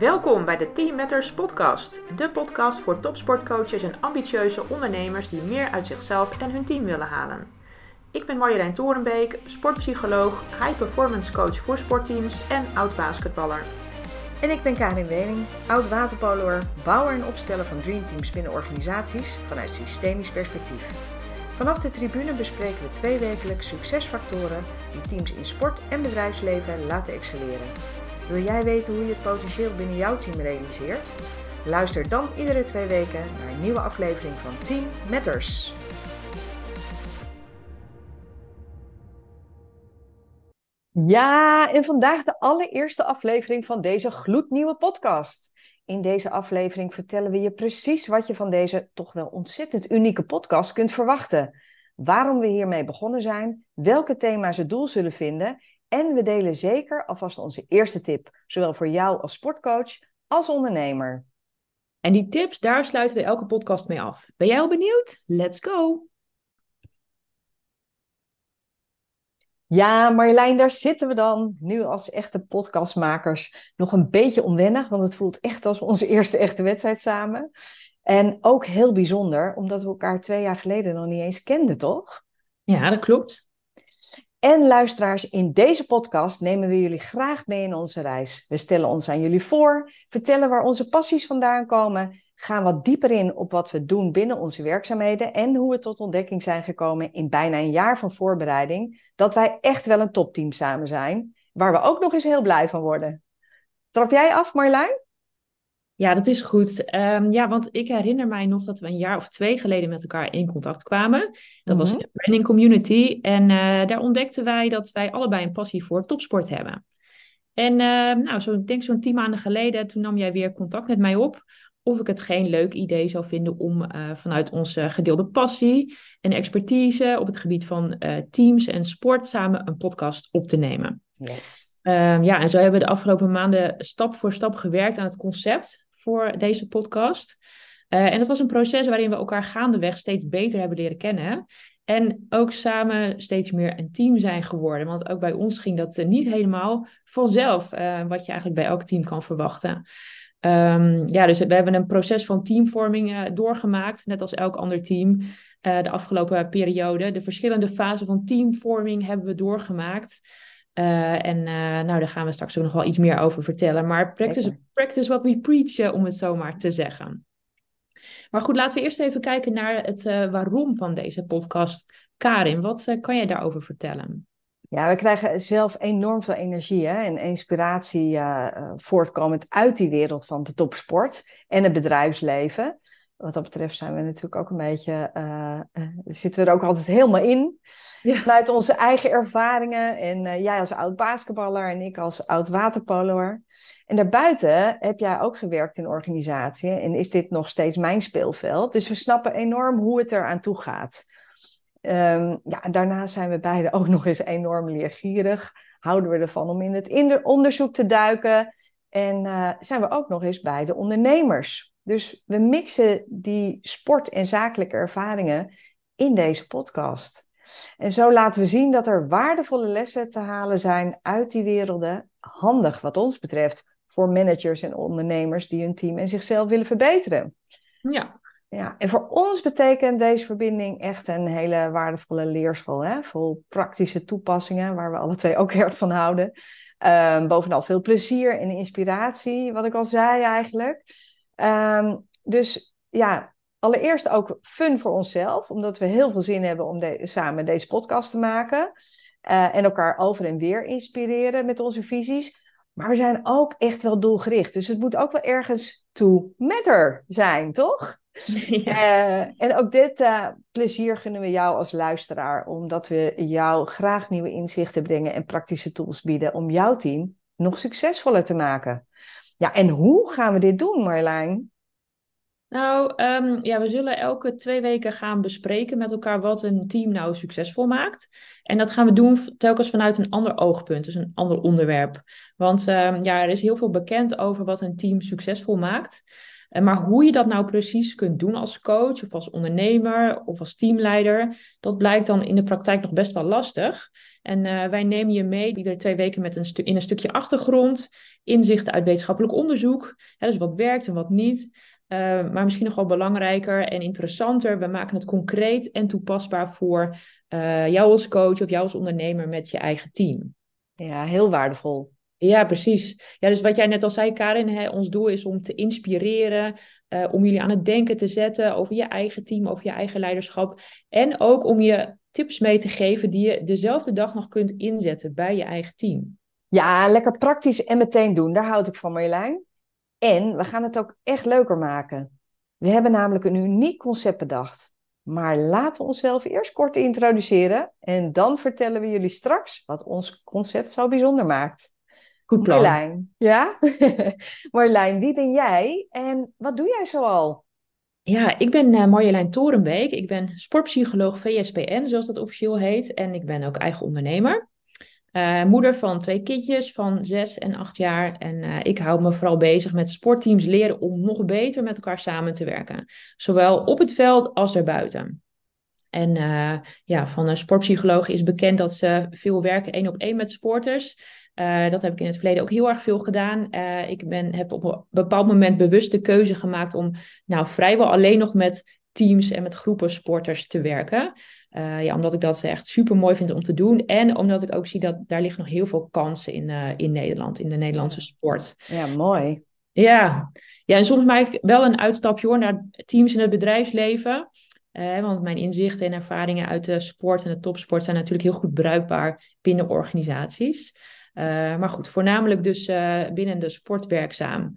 Welkom bij de Team Matters podcast, de podcast voor topsportcoaches en ambitieuze ondernemers die meer uit zichzelf en hun team willen halen. Ik ben Marjolein Torenbeek, sportpsycholoog, high performance coach voor sportteams en oud basketballer. En ik ben Karin Wening, oud waterpoloer, bouwer en opsteller van dreamteams binnen organisaties vanuit systemisch perspectief. Vanaf de tribune bespreken we twee wekelijks succesfactoren die teams in sport en bedrijfsleven laten excelleren. Wil jij weten hoe je het potentieel binnen jouw team realiseert? Luister dan iedere twee weken naar een nieuwe aflevering van Team Matters. Ja, en vandaag de allereerste aflevering van deze gloednieuwe podcast. In deze aflevering vertellen we je precies wat je van deze toch wel ontzettend unieke podcast kunt verwachten. Waarom we hiermee begonnen zijn, welke thema's het doel zullen vinden en we delen zeker alvast onze eerste tip, zowel voor jou als sportcoach als ondernemer. En die tips, daar sluiten we elke podcast mee af. Ben jij al benieuwd? Let's go! Ja, Marjolein, daar zitten we dan. Nu als echte podcastmakers nog een beetje onwennig, want het voelt echt als onze eerste echte wedstrijd samen. En ook heel bijzonder, omdat we elkaar twee jaar geleden nog niet eens kenden, toch? Ja, dat klopt. En luisteraars, in deze podcast nemen we jullie graag mee in onze reis. We stellen ons aan jullie voor, vertellen waar onze passies vandaan komen, gaan wat dieper in op wat we doen binnen onze werkzaamheden en hoe we tot ontdekking zijn gekomen in bijna een jaar van voorbereiding dat wij echt wel een topteam samen zijn, waar we ook nog eens heel blij van worden. Trap jij af, Marjolein? Ja, dat is goed. Ehm, ja, want ik herinner mij nog dat we een jaar of twee geleden met elkaar in contact kwamen. Dat was in de branding community. En uh, daar ontdekten wij dat wij allebei een passie voor topsport hebben. En uh, nou, zo, ik denk zo'n tien maanden geleden, toen nam jij weer contact met mij op. Of ik het geen leuk idee zou vinden om uh, vanuit onze gedeelde passie en expertise op het gebied van uh, teams en sport samen een podcast op te nemen. Yes. Um, ja, en zo hebben we de afgelopen maanden stap voor stap gewerkt aan het concept voor deze podcast. Uh, en dat was een proces waarin we elkaar gaandeweg steeds beter hebben leren kennen. En ook samen steeds meer een team zijn geworden. Want ook bij ons ging dat uh, niet helemaal vanzelf, uh, wat je eigenlijk bij elk team kan verwachten. Um, ja, dus we hebben een proces van teamvorming doorgemaakt, net als elk ander team. de afgelopen periode. De verschillende fasen van teamvorming hebben we doorgemaakt. Uh, en uh, nou, daar gaan we straks ook nog wel iets meer over vertellen. Maar practice, practice what we preach, uh, om het zo maar te zeggen. Maar goed, laten we eerst even kijken naar het waarom van deze podcast. Karin, wat kan jij daarover vertellen? Ja, we krijgen zelf enorm veel energie hè, en inspiratie voortkomend uit die wereld van de topsport en het bedrijfsleven wat dat betreft zijn we natuurlijk ook een beetje, uh, uh, zitten we er ook altijd helemaal in. Ja. Vanuit onze eigen ervaringen. En uh, jij als oud basketballer en ik als oud waterpoloer. En daarbuiten heb jij ook gewerkt in organisatie. En is dit nog steeds mijn speelveld. Dus we snappen enorm hoe het er aan toe gaat. Um, ja, daarnaast zijn we beide ook nog eens enorm leergierig. Houden we ervan om in het onderzoek te duiken. En zijn we ook nog eens beide ondernemers. Dus we mixen die sport- en zakelijke ervaringen in deze podcast. En zo laten we zien dat er waardevolle lessen te halen zijn uit die werelden. Handig wat ons betreft voor managers en ondernemers die hun team en zichzelf willen verbeteren. Ja. Ja, en voor ons betekent deze verbinding echt een hele waardevolle leerschool. Hè? Vol praktische toepassingen, waar we alle twee ook erg van houden. Um, bovenal veel plezier en inspiratie, wat ik al zei eigenlijk. Um, dus ja, allereerst ook fun voor onszelf, omdat we heel veel zin hebben om de, samen deze podcast te maken. Uh, en elkaar over en weer inspireren met onze visies. Maar we zijn ook echt wel doelgericht. Dus het moet ook wel ergens to matter zijn, toch? Ja. Uh, en ook dit uh, plezier gunnen we jou als luisteraar, omdat we jou graag nieuwe inzichten brengen en praktische tools bieden om jouw team nog succesvoller te maken. Ja, en hoe gaan we dit doen, Marjolein? Nou, um, ja, we zullen elke twee weken gaan bespreken met elkaar wat een team nou succesvol maakt. En dat gaan we doen telkens vanuit een ander oogpunt, dus een ander onderwerp. Want um, ja, er is heel veel bekend over wat een team succesvol maakt. Maar hoe je dat nou precies kunt doen als coach of als ondernemer of als teamleider, dat blijkt dan in de praktijk nog best wel lastig. En wij nemen je mee iedere twee weken met een in een stukje achtergrond, inzichten uit wetenschappelijk onderzoek, dus wat werkt en wat niet. Uh, maar misschien nog wel belangrijker en interessanter, we maken het concreet en toepasbaar voor jou als coach of jou als ondernemer met je eigen team. Ja, heel waardevol. Ja, precies. Ja, dus wat jij net al zei, Karin, hè, ons doel is om te inspireren, uh, om jullie aan het denken te zetten over je eigen team, over je eigen leiderschap. En ook om je tips mee te geven die je dezelfde dag nog kunt inzetten bij je eigen team. Ja, lekker praktisch en meteen doen. Daar houd ik van, Marjolein. En we gaan het ook echt leuker maken. We hebben namelijk een uniek concept bedacht. Maar laten we onszelf eerst kort introduceren en dan vertellen we jullie straks wat ons concept zo bijzonder maakt. Goed plan. Ja? Marjolein, wie ben jij en wat doe jij zoal? Ja, ik ben uh, Marjolein Torenbeek. Ik ben sportpsycholoog VSPN, zoals dat officieel heet. En ik ben ook eigen ondernemer. Uh, moeder van twee kindjes van zes en acht jaar. En uh, ik hou me vooral bezig met sportteams leren om nog beter met elkaar samen te werken. Zowel op het veld als daarbuiten. En uh, ja, van een sportpsycholoog is bekend dat ze veel werken één op één met sporters. Dat heb ik in het verleden ook heel erg veel gedaan. ik ben, heb op een bepaald moment bewust de keuze gemaakt om nou, vrijwel alleen nog met teams en met groepen sporters te werken. Uh, ja, omdat ik dat echt super mooi vind om te doen. En omdat ik ook zie dat daar liggen nog heel veel kansen in, in Nederland, in de Nederlandse sport. Ja, mooi. Ja, ja en soms maak ik wel een uitstapje hoor, naar teams in het bedrijfsleven. Uh, want mijn inzichten en ervaringen uit de sport en de topsport zijn natuurlijk heel goed bruikbaar binnen organisaties. Maar goed, voornamelijk dus binnen de sport werkzaam.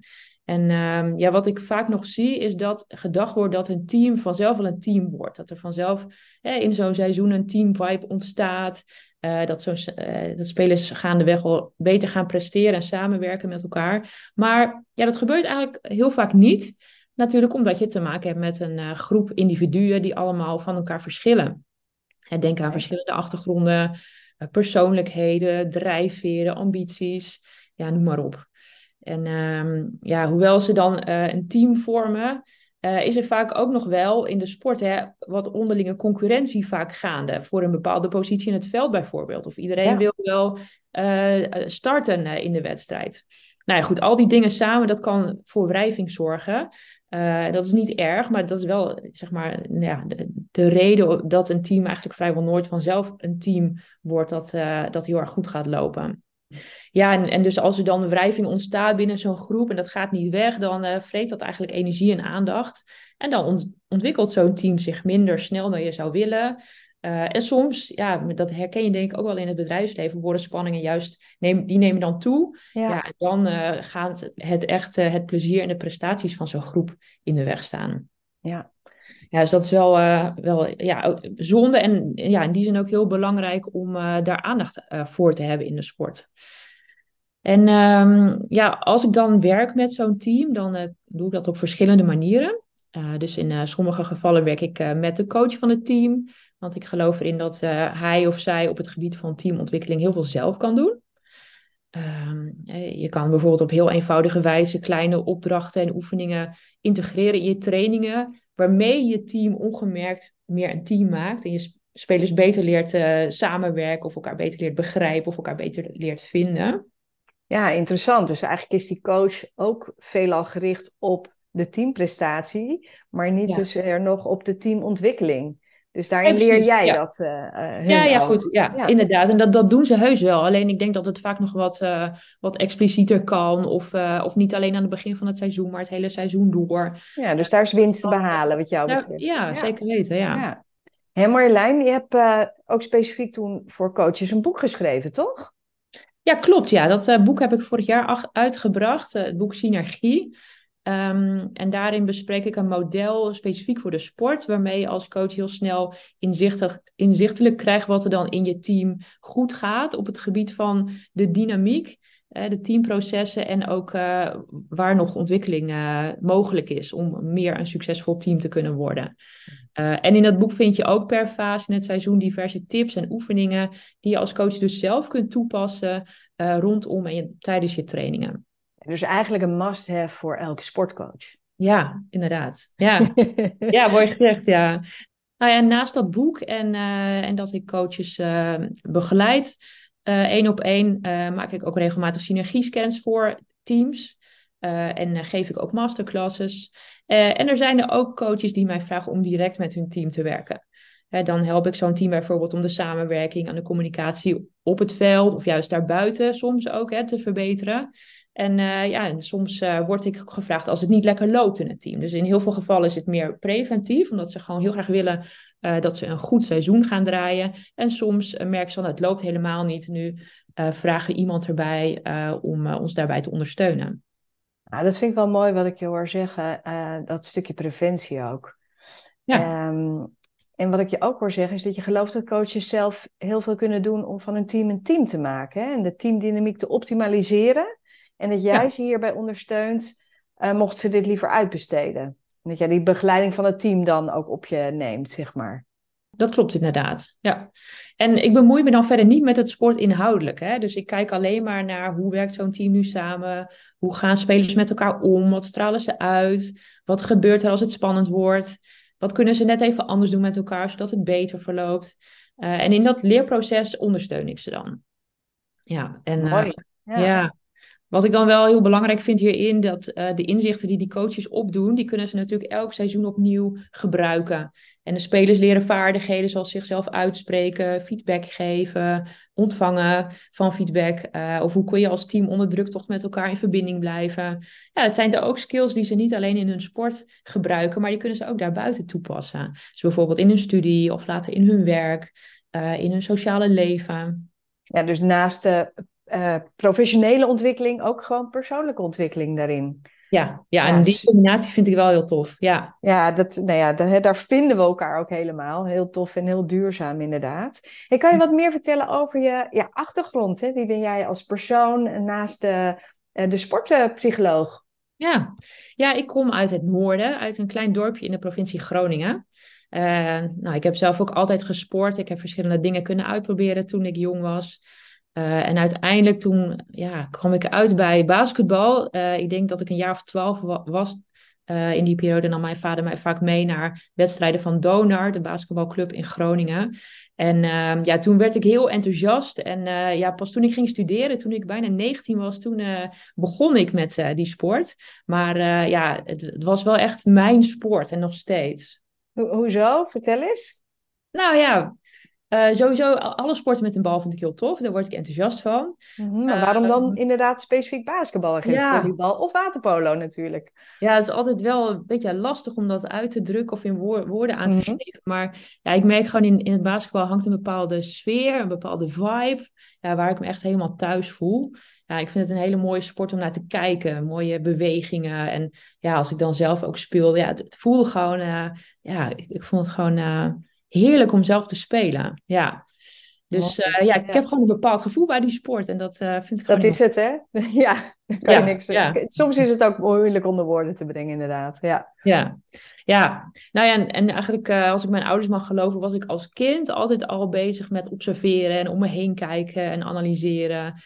En um, ja, wat ik vaak nog zie is dat gedacht wordt dat een team vanzelf wel een team wordt. Dat er vanzelf hè, in zo'n seizoen een teamvibe ontstaat. Uh, dat, zo, uh, dat spelers gaandeweg wel beter gaan presteren en samenwerken met elkaar. Maar ja, dat gebeurt eigenlijk heel vaak niet. Natuurlijk omdat je te maken hebt met een uh, groep individuen die allemaal van elkaar verschillen. denk aan verschillende achtergronden, persoonlijkheden, drijfveren, ambities. Ja, noem maar op. En um, ja, hoewel ze dan uh, een team vormen, uh, is er vaak ook nog wel in de sport hè, wat onderlinge concurrentie vaak gaande. Voor een bepaalde positie in het veld bijvoorbeeld. Of iedereen ja. wil wel uh, starten in de wedstrijd. Nou ja, goed, al die dingen samen, dat kan voor wrijving zorgen. Dat is niet erg, maar dat is wel zeg maar, ja, de, de, reden dat een team eigenlijk vrijwel nooit vanzelf een team wordt dat, dat heel erg goed gaat lopen. Ja, en, en dus als er dan wrijving ontstaat binnen zo'n groep en dat gaat niet weg, dan uh, vreet dat eigenlijk energie en aandacht. En dan ontwikkelt zo'n team zich minder snel dan je zou willen. Uh, en soms, ja, dat herken je denk ik ook wel in het bedrijfsleven, worden spanningen juist, neem, die nemen dan toe. Ja. ja en dan uh, gaat het echt, het plezier en de prestaties van zo'n groep in de weg staan. Ja. Ja, dus dat is wel, wel ja, zonde en ja, in die zin ook heel belangrijk om daar aandacht voor te hebben in de sport. En um, ja, als ik dan werk met zo'n team, dan doe ik dat op verschillende manieren. Dus in sommige gevallen werk ik met de coach van het team. Want ik geloof erin dat hij of zij op het gebied van teamontwikkeling heel veel zelf kan doen. Um, je kan bijvoorbeeld op heel eenvoudige wijze kleine opdrachten en oefeningen integreren in je trainingen. Waarmee je team ongemerkt meer een team maakt. En je spelers beter leert samenwerken of elkaar beter leert begrijpen of elkaar beter leert vinden. Ja, interessant. Dus eigenlijk is die coach ook veelal gericht op de teamprestatie, maar niet ja. zozeer nog op de teamontwikkeling. Dus daarin leer jij ja. dat. Uh, ja, ja, goed. Ja, ja, inderdaad. En dat, dat doen ze heus wel. Alleen ik denk dat het vaak nog wat, uh, wat explicieter kan. Of, uh, of niet alleen aan het begin van het seizoen, maar het hele seizoen door. Ja, dus daar is winst te behalen, wat jou betreft. Ja, zeker weten. Ja. ja. Hé Marjolein, je hebt ook specifiek toen voor coaches een boek geschreven, toch? Ja, klopt. Ja. Dat boek heb ik vorig jaar uitgebracht, het boek Synergie. Um, en daarin bespreek ik een model specifiek voor de sport, waarmee je als coach heel snel inzichtelijk krijgt wat er dan in je team goed gaat op het gebied van de dynamiek, uh, de teamprocessen en ook waar nog ontwikkeling mogelijk is om meer een succesvol team te kunnen worden. En in dat boek vind je ook per fase in het seizoen diverse tips en oefeningen die je als coach dus zelf kunt toepassen rondom en tijdens je trainingen. Dus eigenlijk een must-have voor elke sportcoach. Ja, inderdaad. Ja, ja mooi gezegd, ja. Nou ja, naast dat boek en, uh, en dat ik coaches uh, begeleid, één op één, maak ik ook regelmatig synergiescans voor teams. en geef ik ook masterclasses. en er zijn er ook coaches die mij vragen om direct met hun team te werken. dan help ik zo'n team bijvoorbeeld om de samenwerking en de communicatie op het veld of juist daarbuiten soms ook hè, te verbeteren. En uh, ja, en soms uh, word ik gevraagd als het niet lekker loopt in het team. Dus in heel veel gevallen is het meer preventief, omdat ze gewoon heel graag willen uh, dat ze een goed seizoen gaan draaien. En soms merk ze van het loopt helemaal niet. Nu vragen we iemand erbij om ons daarbij te ondersteunen. Nou, dat vind ik wel mooi wat ik je hoor zeggen, dat stukje preventie ook. Ja. Um, en wat ik je ook hoor zeggen is dat je gelooft dat coaches zelf heel veel kunnen doen om van een team een team te maken. Hè? En de teamdynamiek te optimaliseren. En dat jij ze hierbij ondersteunt, uh, mocht ze dit liever uitbesteden. En dat jij die begeleiding van het team dan ook op je neemt, zeg maar. Dat klopt inderdaad, ja. En ik bemoei me dan verder niet met het sport inhoudelijk. Hè? Dus ik kijk alleen maar naar hoe werkt zo'n team nu samen? Hoe gaan spelers met elkaar om? Wat stralen ze uit? Wat gebeurt er als het spannend wordt? Wat kunnen ze net even anders doen met elkaar, zodat het beter verloopt? Uh, en in dat leerproces ondersteun ik ze dan. Ja, en uh, ja. ja. Wat ik dan wel heel belangrijk vind hierin, dat uh, de inzichten die die coaches opdoen, die kunnen ze natuurlijk elk seizoen opnieuw gebruiken. En de spelers leren vaardigheden zoals zichzelf uitspreken, feedback geven, ontvangen van feedback. Uh, of hoe kun je als team onder druk toch met elkaar in verbinding blijven. Ja, het zijn er ook skills die ze niet alleen in hun sport gebruiken, maar die kunnen ze ook daarbuiten toepassen. Dus bijvoorbeeld in hun studie of later in hun werk, uh, in hun sociale leven. Ja, dus naast de uh, professionele ontwikkeling ook gewoon persoonlijke ontwikkeling daarin. Ja, ja, en die combinatie vind ik wel heel tof. Ja, ja, dat, nou ja daar, daar vinden we elkaar ook helemaal. Heel tof en heel duurzaam, inderdaad. Hey, kan je wat meer vertellen over je, je achtergrond? Hè? Wie ben jij als persoon naast de, eh, de sportpsycholoog? Ja. ja, ik kom uit het noorden, uit een klein dorpje in de provincie Groningen. Uh, nou, ik heb zelf ook altijd gesport. Ik heb verschillende dingen kunnen uitproberen toen ik jong was. Uh, en uiteindelijk toen ja, kwam ik uit bij basketbal. Uh, ik denk dat ik een jaar of twaalf was. Uh, in die periode nam mijn vader mij vaak mee naar wedstrijden van Donar, de basketbalclub in Groningen. En ehm, ja, toen werd ik heel enthousiast. En ja, pas toen ik ging studeren, toen ik bijna 19 was, toen begon ik met die sport. Maar ja, het, het, was wel echt mijn sport en nog steeds. Ho hoezo? Vertel eens. Nou ja, uh, sowieso, alle sporten met een bal vind ik heel tof. Daar word ik enthousiast van. Mhm, maar waarom dan ehm, inderdaad specifiek basketbal en geen ja. volleybal of waterpolo natuurlijk? Ja, het is altijd wel een beetje lastig om dat uit te drukken of in woorden aan te mhm. geven. Maar ja, ik merk gewoon in, in het basketbal hangt een bepaalde sfeer, een bepaalde vibe, ja, waar ik me echt helemaal thuis voel. Ja, ik vind het een hele mooie sport om naar te kijken. Mooie bewegingen. En ja, als ik dan zelf ook speel, ja, het, het voelde gewoon, uh, ja, ik, ik, vond het gewoon... Heerlijk om zelf te spelen. Ja. Dus uh, ja, ik heb gewoon een bepaald gevoel bij die sport. En dat uh, vind ik Dat is het, hè? ja, daar kan ja, je niks... Ja. Soms is het ook moeilijk onder woorden te brengen, inderdaad. Ja, ja. ja. nou ja, en, en eigenlijk uh, als ik mijn ouders mag geloven... was ik als kind altijd al bezig met observeren... en om me heen kijken en analyseren.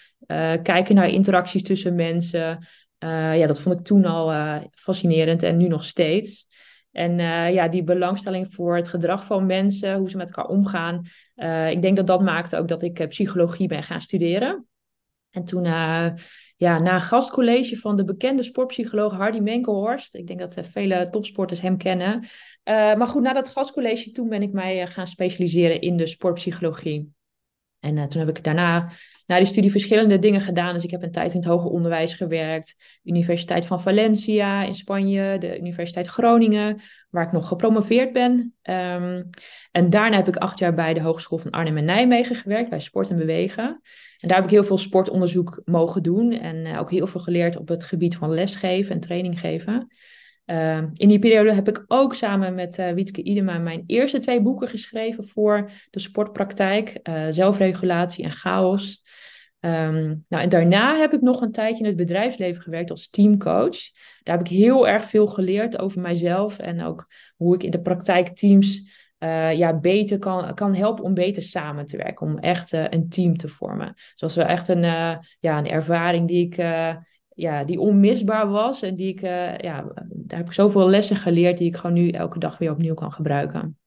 kijken naar interacties tussen mensen. ja, dat vond ik toen al fascinerend en nu nog steeds. En uh, ja, die belangstelling voor het gedrag van mensen, hoe ze met elkaar omgaan. Uh, ik denk dat dat maakte ook dat ik uh, psychologie ben gaan studeren. En toen, ja, na een gastcollege van de bekende sportpsycholoog Hardy Menkelhorst. Ik denk dat vele topsporters hem kennen. maar goed, na dat gastcollege toen ben ik mij gaan specialiseren in de sportpsychologie. En toen heb ik daarna na die studie verschillende dingen gedaan. Dus ik heb een tijd in het hoger onderwijs gewerkt. Universiteit van Valencia in Spanje, de Universiteit Groningen, waar ik nog gepromoveerd ben. Um, en daarna heb ik acht jaar bij de Hogeschool van Arnhem en Nijmegen gewerkt, bij Sport en Bewegen. En daar heb ik heel veel sportonderzoek mogen doen en uh, ook heel veel geleerd op het gebied van lesgeven en training geven. Uh, in die periode heb ik ook samen met uh, Wietke Idema mijn eerste twee boeken geschreven voor de sportpraktijk, uh, zelfregulatie en chaos. Um, nou, en daarna heb ik nog een tijdje in het bedrijfsleven gewerkt als teamcoach. Daar heb ik heel erg veel geleerd over mijzelf en ook hoe ik in de praktijk teams uh, ja, beter kan, kan helpen om beter samen te werken, om echt een team te vormen. Dus was wel echt een, uh, ja, een ervaring die ik ja, die onmisbaar was. En die ik, uh, ja, daar heb ik zoveel lessen geleerd die ik gewoon nu elke dag weer opnieuw kan gebruiken.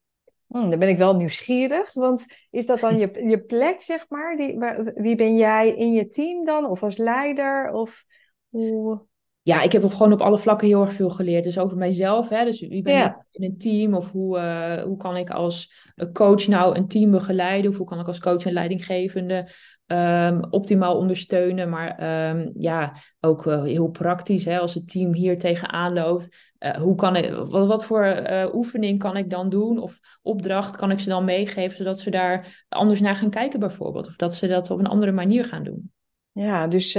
Hmm, dan ben ik wel nieuwsgierig, want is dat dan je, je plek, zeg maar? Die, wie ben jij in je team dan? Of als leider? Of hoe... Ja, ik heb gewoon op alle vlakken heel erg veel geleerd. Dus over mijzelf, hè? dus wie ben ik in een team? Of hoe, uh, hoe kan ik als coach nou een team begeleiden? Of hoe kan ik als coach en leidinggevende um, optimaal ondersteunen? Maar um, ja, ook uh, heel praktisch, hè? als het team hier tegenaan loopt. Uh, hoe kan ik, wat, wat voor uh, oefening kan ik dan doen? Of opdracht kan ik ze dan meegeven, zodat ze daar anders naar gaan kijken bijvoorbeeld? Of dat ze dat op een andere manier gaan doen? Ja, dus,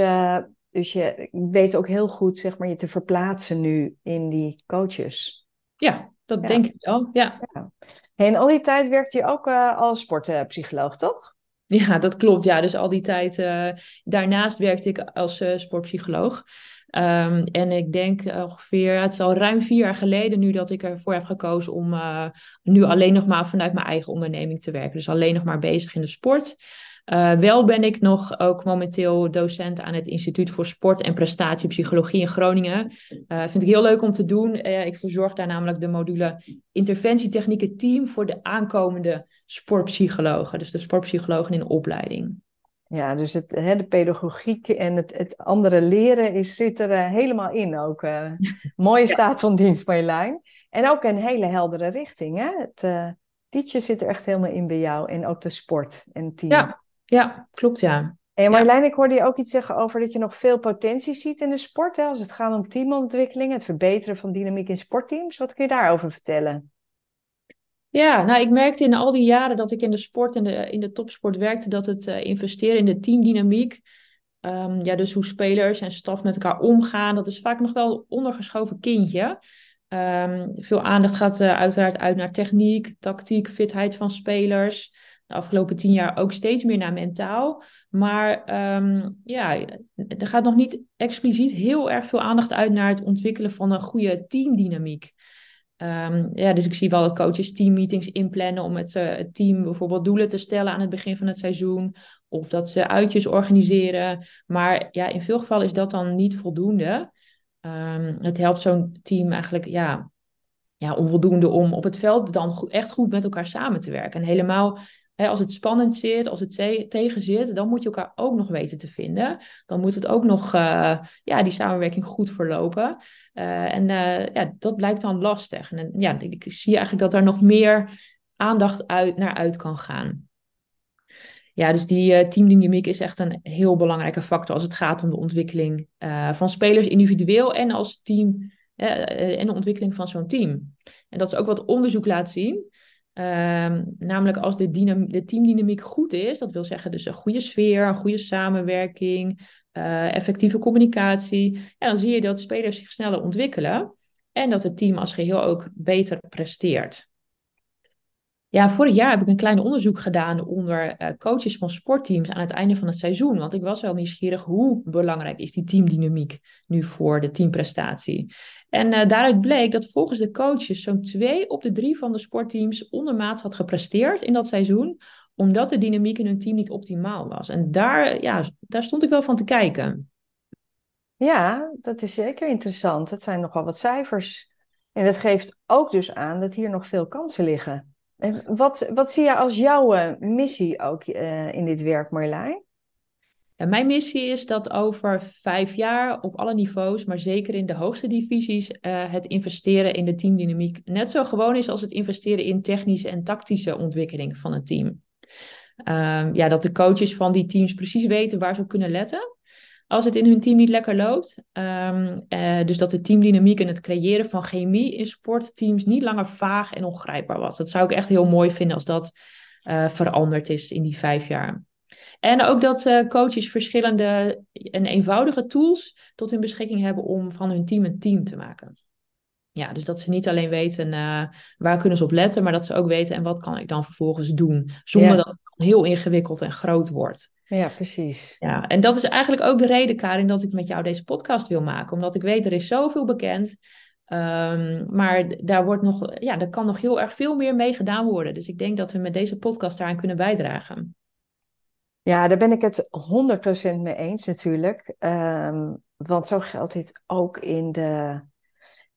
dus je weet ook heel goed zeg maar, je te verplaatsen nu in die coaches. Ja, dat ja. denk ik wel, ja. ja. En al die tijd werkte je ook als sportpsycholoog, toch? Ja, dat klopt. Ja, dus al die tijd daarnaast werkte ik als sportpsycholoog. Um, en ik denk ongeveer, het is al ruim vier jaar geleden nu dat ik ervoor heb gekozen om nu alleen nog maar vanuit mijn eigen onderneming te werken. Dus alleen nog maar bezig in de sport. Uh, wel ben ik nog ook momenteel docent aan het Instituut voor Sport en Prestatiepsychologie in Groningen. Uh, vind ik heel leuk om te doen. ik verzorg daar namelijk de module interventietechnieken team voor de aankomende sportpsychologen. Dus de sportpsychologen in opleiding. Ja, dus het, hè, de pedagogiek en het, het andere leren is, zit er helemaal in ook. Mooie staat van dienst, Marjolein. En ook een hele heldere richting. Hè? Het teachen zit er echt helemaal in bij jou. En ook de sport en team. Ja, ja klopt ja. En Marjolein, ja. ik hoorde je ook iets zeggen over dat je nog veel potentie ziet in de sport. Hè, als het gaat om teamontwikkeling, het verbeteren van dynamiek in sportteams. Wat kun je daarover vertellen? Ja, nou, ik merkte in al die jaren dat ik in de sport en de, in de topsport werkte, dat het uh, investeren in de teamdynamiek, um, ja, dus hoe spelers en staf met elkaar omgaan, dat is vaak nog wel een ondergeschoven kindje. Um, veel aandacht gaat uh, uiteraard uit naar techniek, tactiek, fitheid van spelers. De afgelopen tien jaar ook steeds meer naar mentaal. Maar um, ja, er gaat nog niet expliciet heel erg veel aandacht uit naar het ontwikkelen van een goede teamdynamiek. Um, ja, dus ik zie wel dat coaches teammeetings inplannen om met uh, het team bijvoorbeeld doelen te stellen aan het begin van het seizoen. Of dat ze uitjes organiseren. Maar ja, in veel gevallen is dat dan niet voldoende. Um, het helpt zo'n team eigenlijk ja, ja, onvoldoende om op het veld dan echt goed met elkaar samen te werken. En helemaal Als het spannend zit, als het tegen zit, dan moet je elkaar ook nog weten te vinden. Dan moet het ook nog, uh, ja, die samenwerking goed verlopen. Uh, en uh, ja, dat blijkt dan lastig. En ja, ik zie eigenlijk dat daar nog meer aandacht uit, naar uit kan gaan. Ja, dus die teamdynamiek is echt een heel belangrijke factor als het gaat om de ontwikkeling van spelers individueel en als team en de ontwikkeling van zo'n team. En dat is ook wat onderzoek laat zien. Um, namelijk als de, de, teamdynamiek goed is, dat wil zeggen dus een goede sfeer, een goede samenwerking, uh, effectieve communicatie. En dan zie je dat spelers zich sneller ontwikkelen en dat het team als geheel ook beter presteert. Ja, vorig jaar heb ik een klein onderzoek gedaan onder uh, coaches van sportteams aan het einde van het seizoen. Want ik was wel nieuwsgierig hoe belangrijk is die teamdynamiek nu voor de teamprestatie. En uh, daaruit bleek dat volgens de coaches zo'n twee op de drie van de sportteams ondermaat had gepresteerd in dat seizoen, omdat de dynamiek in hun team niet optimaal was. En daar, ja, daar stond ik wel van te kijken. Ja, dat is zeker interessant. Dat zijn nogal wat cijfers. En dat geeft ook dus aan dat hier nog veel kansen liggen. Wat, wat zie je als jouw eh, missie ook uh, in dit werk, Marjolein? Mijn missie is dat over vijf jaar op alle niveaus, maar zeker in de hoogste divisies, uh, het investeren in de teamdynamiek net zo gewoon is als het investeren in technische en tactische ontwikkeling van een team. Um, ja, dat de coaches van die teams precies weten waar ze op kunnen letten als het in hun team niet lekker loopt. Um, uh, dus dat de teamdynamiek en het creëren van chemie in sportteams niet langer vaag en ongrijpbaar was. Dat zou ik echt heel mooi vinden als dat uh, veranderd is in die vijf jaar. En ook dat uh, coaches verschillende en eenvoudige tools tot hun beschikking hebben om van hun team een team te maken. Ja, dus dat ze niet alleen weten waar kunnen ze op letten, maar dat ze ook weten en wat kan ik dan vervolgens doen, zonder ja. dat het heel ingewikkeld en groot wordt. Ja, precies. Ja, en dat is eigenlijk ook de reden, Karin, dat ik met jou deze podcast wil maken. Omdat ik weet, er is zoveel bekend. Um, maar daar, wordt nog, ja, er kan nog heel erg veel meer mee gedaan worden. Dus ik denk dat we met deze podcast daaraan kunnen bijdragen. Ja, daar ben ik het 100% mee eens natuurlijk. Um, want zo geldt dit ook in de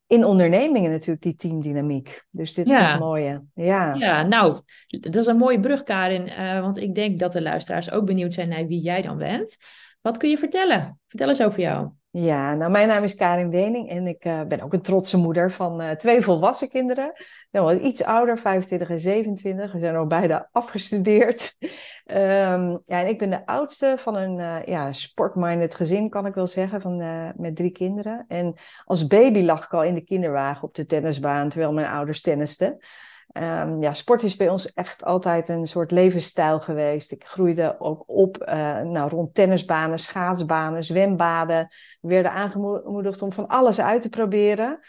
in ondernemingen natuurlijk, die teamdynamiek. Dus dit is het mooie. Ja. ja, nou, dat is een mooie brug, Karin. Uh, want ik denk dat de luisteraars ook benieuwd zijn naar wie jij dan bent. Wat kun je vertellen? Vertel eens over jou. Ja, nou mijn naam is Karin Wening en ik uh, ben ook een trotse moeder van uh, twee volwassen kinderen. Nou, iets ouder, 25 en 27. Ze zijn al beide afgestudeerd. um, ja, en ik ben de oudste van een uh, ja, sportminded gezin, kan ik wel zeggen, van, met drie kinderen. En als baby lag ik al in de kinderwagen op de tennisbaan, terwijl mijn ouders tennisten. Um, ja, sport is bij ons echt altijd een soort levensstijl geweest. Ik groeide ook op uh, nou, rond tennisbanen, schaatsbanen, zwembaden. We werden aangemoedigd om van alles uit te proberen.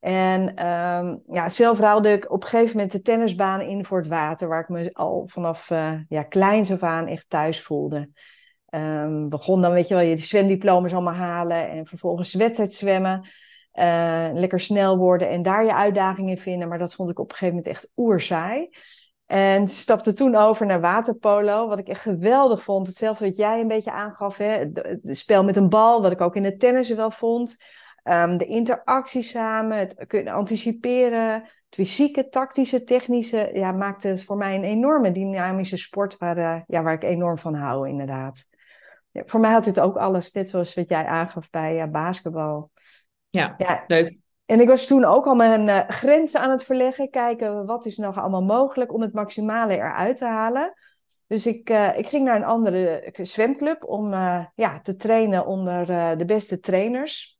En um, ja, zelf ruilde ik op een gegeven moment de tennisbaan in voor het water, waar ik me al vanaf uh, ja, kleins af aan echt thuis voelde. Um, begon dan, weet je wel, je zwemdiploma's allemaal halen en vervolgens wedstrijd zwemmen. Uh, lekker snel worden en daar je uitdagingen vinden. Maar dat vond ik op een gegeven moment echt oerzaai. En stapte toen over naar waterpolo, wat ik echt geweldig vond. Hetzelfde wat jij een beetje aangaf, hè? Het spel met een bal, wat ik ook in het tennis wel vond. Um, de interactie samen, het kunnen anticiperen, het fysieke, tactische, technische, ja, maakte het voor mij een enorme dynamische sport waar, uh, ja, waar ik enorm van hou, inderdaad. Ja, voor mij had het ook alles, net zoals wat jij aangaf bij uh, basketbal. Ja, ja, leuk. En ik was toen ook al mijn uh, grenzen aan het verleggen. Kijken wat is nog allemaal mogelijk om het maximale eruit te halen. Dus ik, uh, ik ging naar een andere zwemclub om uh, ja, te trainen onder de beste trainers.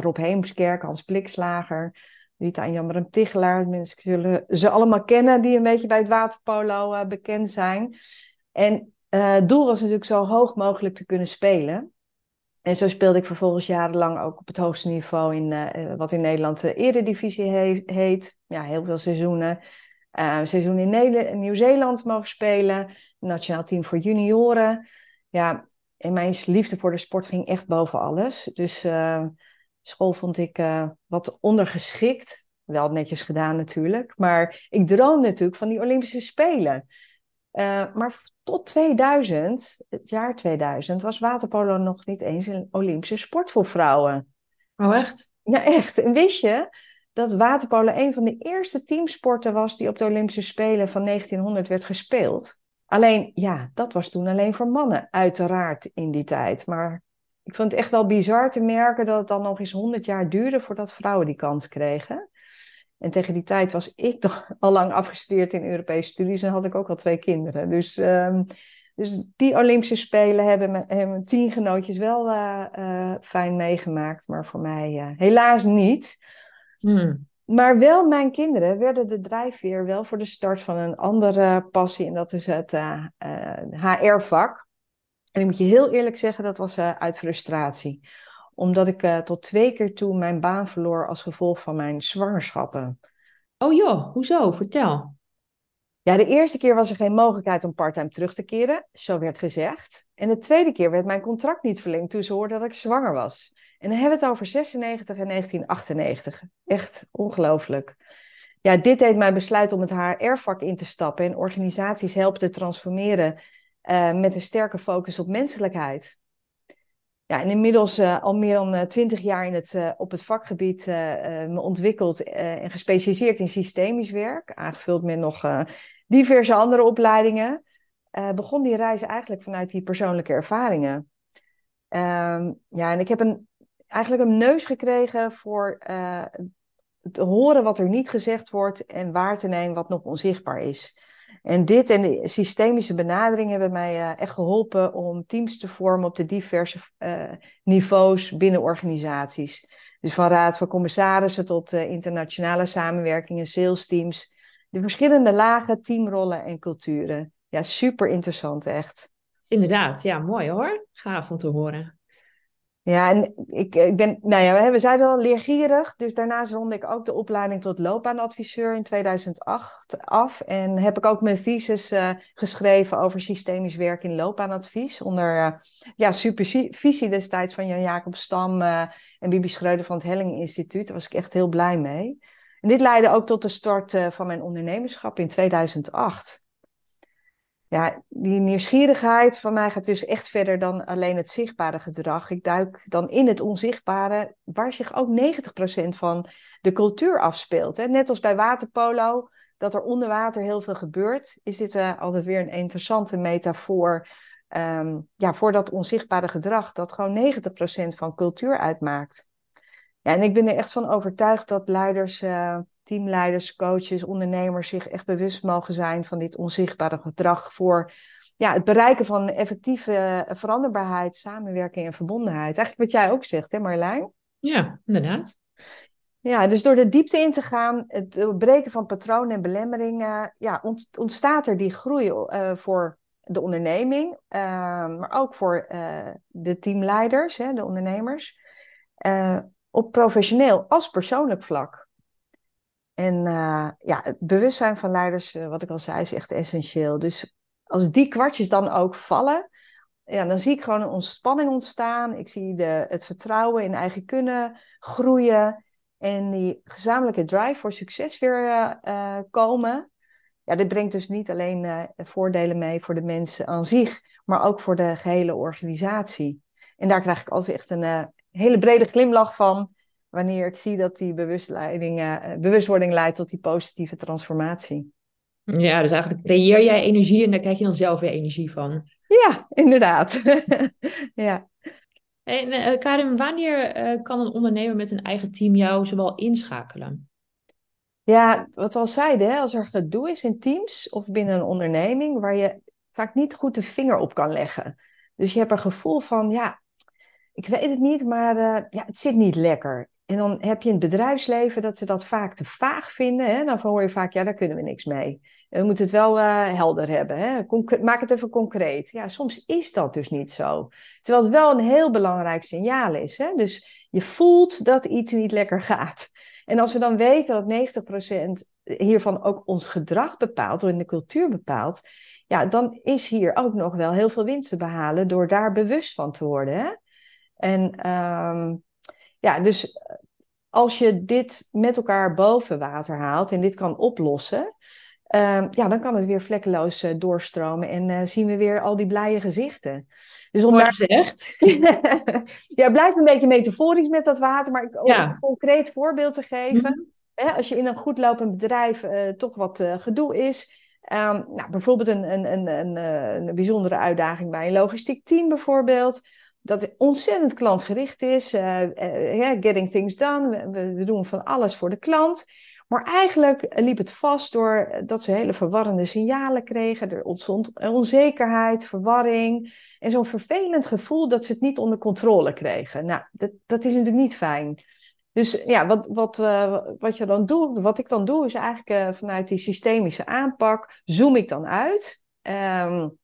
Rob Heemskerk, Hans Blikslager, Rita en Jammerum Tichelaar. Mensen zullen ze allemaal kennen die een beetje bij het waterpolo bekend zijn. En het doel was natuurlijk zo hoog mogelijk te kunnen spelen. En zo speelde ik vervolgens jarenlang ook op het hoogste niveau in uh, wat in Nederland de Eredivisie he heet. Ja, heel veel seizoenen. Uh, seizoen in Nieuw-Zeeland mogen spelen. Nationaal team voor junioren. Ja, en mijn liefde voor de sport ging echt boven alles. Dus school vond ik wat ondergeschikt. Wel netjes gedaan natuurlijk. Maar ik droomde natuurlijk van die Olympische Spelen. Maar tot 2000, het jaar 2000, was waterpolo nog niet eens een Olympische sport voor vrouwen. Oh, echt? Ja, echt. En wist je dat waterpolo een van de eerste teamsporten was die op de Olympische Spelen van 1900 werd gespeeld? Alleen, ja, dat was toen alleen voor mannen, uiteraard in die tijd. Maar ik vond het echt wel bizar te merken dat het dan nog eens 100 jaar duurde voordat vrouwen die kans kregen. En tegen die tijd was ik toch al lang afgestudeerd in Europese studies en had ik ook al twee kinderen. Dus, um, dus die Olympische Spelen hebben mijn, hebben teamgenootjes wel uh, uh, fijn meegemaakt, maar voor mij uh, helaas niet. Hmm. Maar wel mijn kinderen werden de drijfveer wel voor de start van een andere passie en dat is het HR-vak. En ik moet je heel eerlijk zeggen, dat was uit frustratie omdat ik uh, tot twee keer toe mijn baan verloor als gevolg van mijn zwangerschappen. Oh joh, hoezo? Vertel. Ja, de eerste keer was er geen mogelijkheid om parttime terug te keren, zo werd gezegd. En de tweede keer werd mijn contract niet verlengd toen ze hoorden dat ik zwanger was. En dan hebben we het over 96 en 1998. Echt ongelooflijk. Ja, dit deed mij besluit om het HR-vak in te stappen en organisaties helpen te transformeren uh, met een sterke focus op menselijkheid ja, en inmiddels uh, al meer dan uh, twintig jaar in het, uh, op het vakgebied me ontwikkeld en gespecialiseerd in systemisch werk, aangevuld met nog diverse andere opleidingen, begon die reis eigenlijk vanuit die persoonlijke ervaringen. Um, ja, en ik heb een, eigenlijk een neus gekregen voor te horen wat er niet gezegd wordt en waar te nemen wat nog onzichtbaar is. En dit en de systemische benadering hebben mij uh, echt geholpen om teams te vormen op de diverse uh, niveaus binnen organisaties. Dus van raad van commissarissen tot uh, internationale samenwerkingen, sales teams. De verschillende lagen, teamrollen en culturen. Ja, super interessant echt. Inderdaad, ja, mooi hoor. Gaaf om te horen. Ja, en ik, ik ben, nou ja, we zeiden al leergierig. Dus daarnaast ronde ik ook de opleiding tot loopbaanadviseur in 2008 af. En heb ik ook mijn thesis uh, geschreven over systemisch werk in loopbaanadvies. Onder uh, ja, supervisie destijds van Jan-Jacob Stam en Bibi Schreuder van het Helling Instituut. Daar was ik echt heel blij mee. En dit leidde ook tot de start van mijn ondernemerschap in 2008. Ja, die nieuwsgierigheid van mij gaat dus echt verder dan alleen het zichtbare gedrag. Ik duik dan in het onzichtbare, waar zich ook 90% van de cultuur afspeelt. Net als bij waterpolo, dat er onder water heel veel gebeurt, is dit uh, altijd weer een interessante metafoor um, ja, voor dat onzichtbare gedrag, dat gewoon 90% van cultuur uitmaakt. Ja, en ik ben er echt van overtuigd dat leiders, uh, teamleiders, coaches, ondernemers zich echt bewust mogen zijn van dit onzichtbare gedrag voor ja, het bereiken van effectieve eh, veranderbaarheid, samenwerking en verbondenheid. Eigenlijk wat jij ook zegt, hè Marlijn? Ja, inderdaad. Ja, dus door de diepte in te gaan, het breken van patronen en belemmeringen, ja, ontstaat er die groei uh, voor de onderneming, uh, maar ook voor uh, de teamleiders, hè, de ondernemers, op professioneel als persoonlijk vlak. En ja, het bewustzijn van leiders, wat ik al zei, is echt essentieel. Dus als die kwartjes dan ook vallen, ja, dan zie ik gewoon een ontspanning ontstaan. Ik zie de, het vertrouwen in eigen kunnen groeien. En die gezamenlijke drive voor succes weer uh, komen. Ja, dit brengt dus niet alleen voordelen mee voor de mensen aan zich, maar ook voor de gehele organisatie. En daar krijg ik altijd echt een hele brede glimlach van, wanneer ik zie dat die bewustwording leidt tot die positieve transformatie. Ja, dus eigenlijk creëer jij energie en daar krijg je dan zelf weer energie van. Ja, inderdaad. ja. En uh, Karin, wanneer uh, kan een ondernemer met een eigen team jou zowel inschakelen? Ja, wat we al zeiden, hè, als er gedoe is in teams of binnen een onderneming waar je vaak niet goed de vinger op kan leggen. Dus je hebt een gevoel van, ja, ik weet het niet, maar uh, ja, het zit niet lekker. En dan heb je in het bedrijfsleven dat ze dat vaak te vaag vinden. Hè? Dan hoor je vaak, ja, daar kunnen we niks mee. We moeten het wel uh, helder hebben. Hè? maak het even concreet. Ja, soms is dat dus niet zo. Terwijl het wel een heel belangrijk signaal is. Hè? Dus je voelt dat iets niet lekker gaat. En als we dan weten dat 90% hiervan ook ons gedrag bepaalt, of in de cultuur bepaalt, ja, dan is hier ook nog wel heel veel winst te behalen door daar bewust van te worden. Hè? En um, ja, dus als je dit met elkaar boven water haalt en dit kan oplossen, uh, ja, dan kan het weer vlekkeloos uh, doorstromen en uh, zien we weer al die blije gezichten. Dus om daar zegt. ja, blijf een beetje metaforisch met dat water, maar om een concreet voorbeeld te geven. Mm hè, als je in een goed lopend bedrijf eh, toch wat gedoe is. Um, nou, bijvoorbeeld een, een, een, een, een bijzondere uitdaging bij een logistiek team bijvoorbeeld dat ontzettend klantgericht is. Uh, uh, getting things done. We, we, doen van alles voor de klant. Maar eigenlijk liep het vast door dat ze hele verwarrende signalen kregen. Er ontstond onzekerheid, verwarring en zo'n vervelend gevoel dat ze het niet onder controle kregen. Nou, dat, dat is natuurlijk niet fijn. Dus ja, wat, wat, wat je dan doet, wat ik dan doe, is eigenlijk vanuit die systemische aanpak, zoom ik dan uit. Um,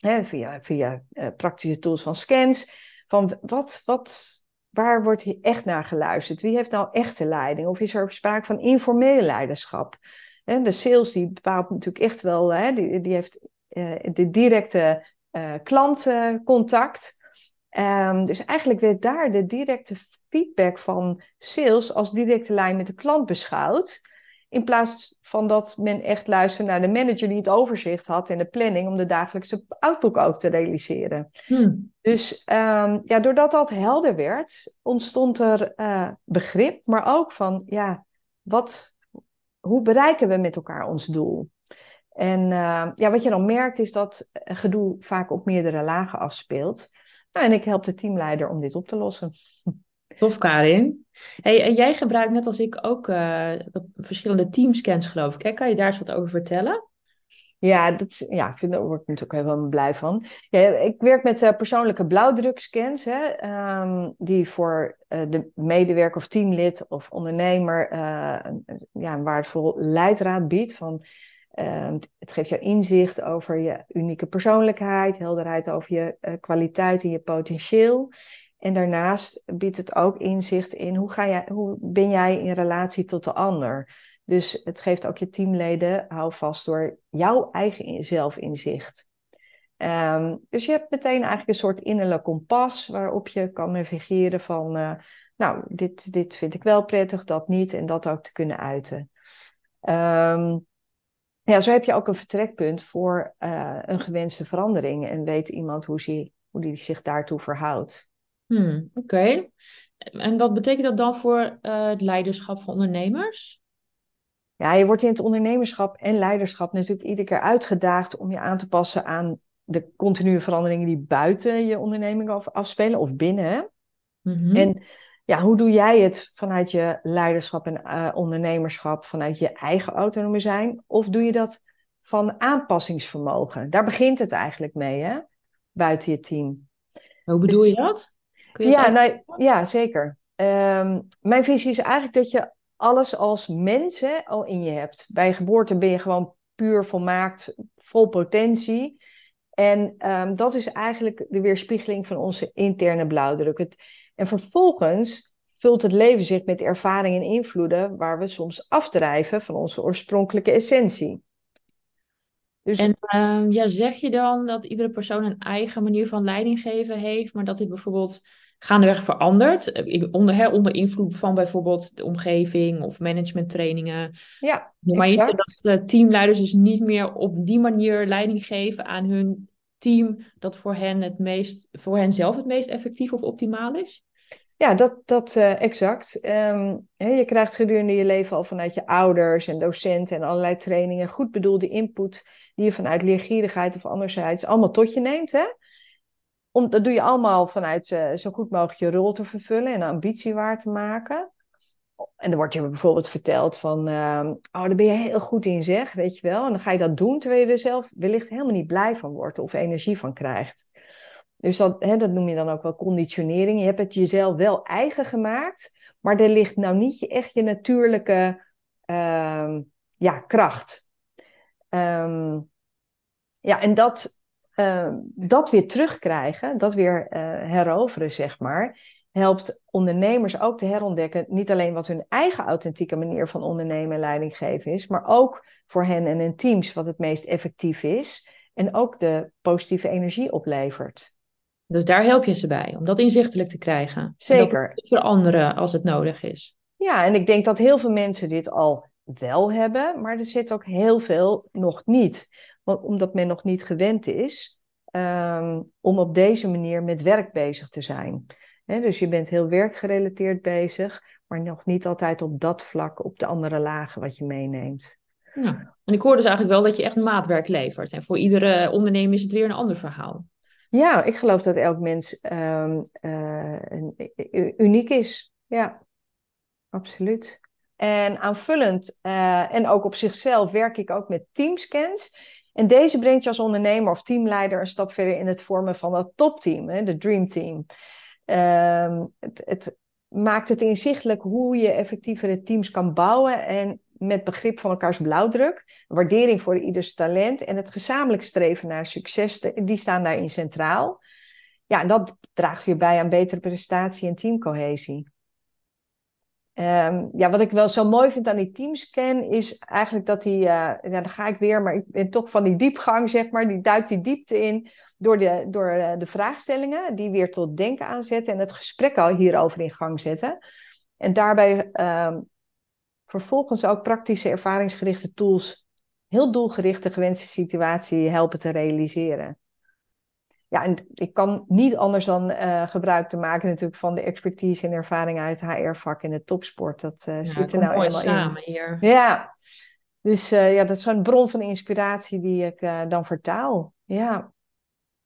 via, via uh, praktische tools van scans, van wat, wat, waar wordt hier echt naar geluisterd? Wie heeft nou echte leiding? Of is er sprake van informele leiderschap? Hè, de sales die bepaalt natuurlijk echt wel, hè, die, die heeft uh, de directe uh, klantcontact. Um, dus eigenlijk werd daar de directe feedback van sales als directe lijn met de klant beschouwd. In plaats van dat men echt luisterde naar de manager die het overzicht had en de planning om de dagelijkse output ook te realiseren. Hmm. Dus um, ja, doordat dat helder werd, ontstond er uh, begrip, maar ook van ja, wat, hoe bereiken we met elkaar ons doel? En uh, ja, wat je dan merkt is dat gedoe vaak op meerdere lagen afspeelt. Nou, en ik help de teamleider om dit op te lossen. Tof, Karin. Hey, en jij gebruikt net als ik ook uh, verschillende teamscans, geloof ik. Kan je daar eens wat over vertellen? Ja, dat, ja, ik word ik natuurlijk heel blij van. Ja, ik werk met uh, persoonlijke blauwdrukscans, hè, um, die voor uh, de medewerker of teamlid of ondernemer een, ja, een waardevol leidraad biedt. Van, ehm, het geeft jou inzicht over je unieke persoonlijkheid, helderheid over je kwaliteit en je potentieel. En daarnaast biedt het ook inzicht in hoe, ga jij, hoe ben jij in relatie tot de ander. Dus het geeft ook je teamleden houvast door jouw eigen zelfinzicht. Um, dus je hebt meteen eigenlijk een soort innerlijk kompas waarop je kan navigeren van, uh, nou, dit, dit vind ik wel prettig, dat niet en dat ook te kunnen uiten. Um, Ja, zo heb je ook een vertrekpunt voor uh, een gewenste verandering en weet iemand hoe hij hoe die zich daartoe verhoudt. Hmm, Oké. En wat betekent dat dan voor uh, het leiderschap van ondernemers? Ja, je wordt in het ondernemerschap en leiderschap natuurlijk iedere keer uitgedaagd om je aan te passen aan de continue veranderingen die buiten je onderneming afspelen of binnen. Mm En ja, hoe doe jij het vanuit je leiderschap en uh, ondernemerschap, vanuit je eigen autonomie zijn? Of doe je dat van aanpassingsvermogen? Daar begint het eigenlijk mee, hè? Buiten je team. Hoe bedoel je dat? Je ja, nou, ja, zeker. Um, mijn visie is eigenlijk dat je alles als mens hè, al in je hebt. Bij geboorte ben je gewoon puur volmaakt, vol potentie. En um, dat is eigenlijk de weerspiegeling van onze interne blauwdruk. Het, en vervolgens vult het leven zich met ervaringen en invloeden waar we soms afdrijven van onze oorspronkelijke essentie. Dus... En uh, ja, zeg je dan dat iedere persoon een eigen manier van leiding geven heeft, maar dat dit bijvoorbeeld gaandeweg verandert? Onder, hè, onder invloed van bijvoorbeeld de omgeving of managementtrainingen. Ja, maar exact. je dat teamleiders dus niet meer op die manier leiding geven aan hun team dat voor hen, het meest, voor hen zelf het meest effectief of optimaal is? Ja, dat, dat uh, exact. Um, je krijgt gedurende je leven al vanuit je ouders en docenten en allerlei trainingen goed bedoelde input die je vanuit leergierigheid of anderzijds allemaal tot je neemt. Hè? Dat doe je allemaal vanuit uh, zo goed mogelijk je rol te vervullen en ambitie waar te maken. En dan wordt je bijvoorbeeld verteld van, uh, oh, daar ben je heel goed in zeg, weet je wel. En dan ga je dat doen terwijl je er zelf wellicht helemaal niet blij van wordt of energie van krijgt. Dus dat, hè, dat noem je dan ook wel conditionering. Je hebt het jezelf wel eigen gemaakt, maar er ligt nou niet echt je natuurlijke uh, ja, kracht. Um, ja, en dat, uh, dat weer terugkrijgen, dat weer uh, heroveren, zeg maar, helpt ondernemers ook te herontdekken, niet alleen wat hun eigen authentieke manier van ondernemen en leiding geven is, maar ook voor hen en hun teams wat het meest effectief is en ook de positieve energie oplevert. Dus daar help je ze bij, om dat inzichtelijk te krijgen. Zeker. Te veranderen als het nodig is. Ja, en ik denk dat heel veel mensen dit al wel hebben, maar er zit ook heel veel nog niet. Want, omdat men nog niet gewend is um, om op deze manier met werk bezig te zijn. dus je bent heel werkgerelateerd bezig, maar nog niet altijd op dat vlak, op de andere lagen wat je meeneemt. Ja. En ik hoor dus eigenlijk wel dat je echt maatwerk levert. En voor iedere ondernemer is het weer een ander verhaal. Ja, ik geloof dat elk mens um, uh, uniek is. Ja, absoluut. En aanvullend uh, en ook op zichzelf werk ik ook met teamscans. En deze brengt je als ondernemer of teamleider een stap verder in het vormen van dat topteam, de Dream Team. Um, het, het, maakt het inzichtelijk hoe je effectievere teams kan bouwen en met begrip van elkaars blauwdruk, waardering voor ieders talent en het gezamenlijk streven naar succes, die staan daarin centraal. Ja, en dat draagt weer bij aan betere prestatie en teamcohesie. Um, ja, wat ik wel zo mooi vind aan die teamscan is eigenlijk dat die, uh, dan ga ik weer, maar ik ben toch van die diepgang, zeg maar, die duikt die diepte in door de, door uh, de vraagstellingen, die weer tot denken aanzetten en het gesprek al hierover in gang zetten. En daarbij um, vervolgens ook praktische ervaringsgerichte tools heel doelgericht de gewenste situatie helpen te realiseren. Ja, en ik kan niet anders dan uh, gebruik te maken natuurlijk van de expertise en ervaring uit HR-vak in de topsport. Dat uh, zit er nou helemaal samen in. hier. Ja, dus uh, ja, dat is zo'n bron van inspiratie die ik dan vertaal. Ja.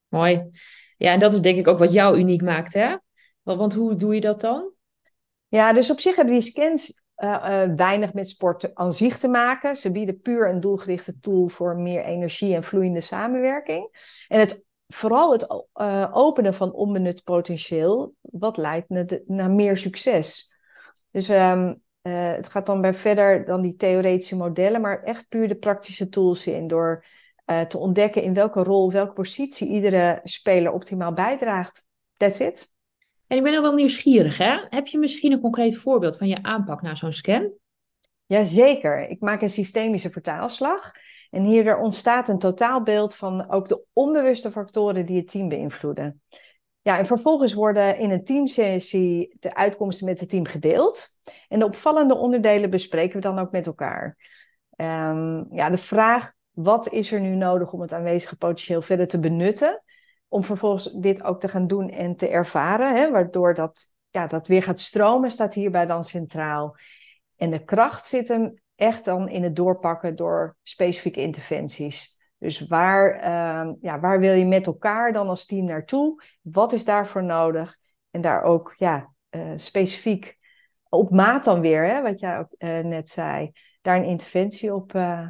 Mooi. Ja, en dat is denk ik ook wat jou uniek maakt, hè? Want, want hoe doe je dat dan? Ja, dus op zich hebben die scans weinig met sport aan zich te maken. Ze bieden puur een doelgerichte tool voor meer energie en vloeiende samenwerking. En het, vooral het uh, openen van onbenut potentieel, wat leidt naar, de, naar meer succes. Dus um, het gaat dan bij verder dan die theoretische modellen, maar echt puur de praktische tools in. Door te ontdekken in welke rol, welke positie iedere speler optimaal bijdraagt. That's it. En ik ben wel nieuwsgierig, hè? Heb je misschien een concreet voorbeeld van je aanpak naar zo'n scan? Jazeker. Ik maak een systemische vertaalslag. En hierdoor ontstaat een totaalbeeld van ook de onbewuste factoren die het team beïnvloeden. Ja, en vervolgens worden in een teamsessie de uitkomsten met het team gedeeld. En de opvallende onderdelen bespreken we dan ook met elkaar. Um, ja, de vraag wat is er nu nodig om het aanwezige potentieel verder te benutten? Om vervolgens dit ook te gaan doen en te ervaren, hè, waardoor dat, ja, dat weer gaat stromen, staat hierbij dan centraal. En de kracht zit hem echt dan in het doorpakken door specifieke interventies. Dus waar, ehm, ja, waar wil je met elkaar dan als team naartoe? Wat is daarvoor nodig? En daar ook ja, uh, specifiek op maat dan weer, hè, wat jij ook uh, net zei, daar een interventie op, uh,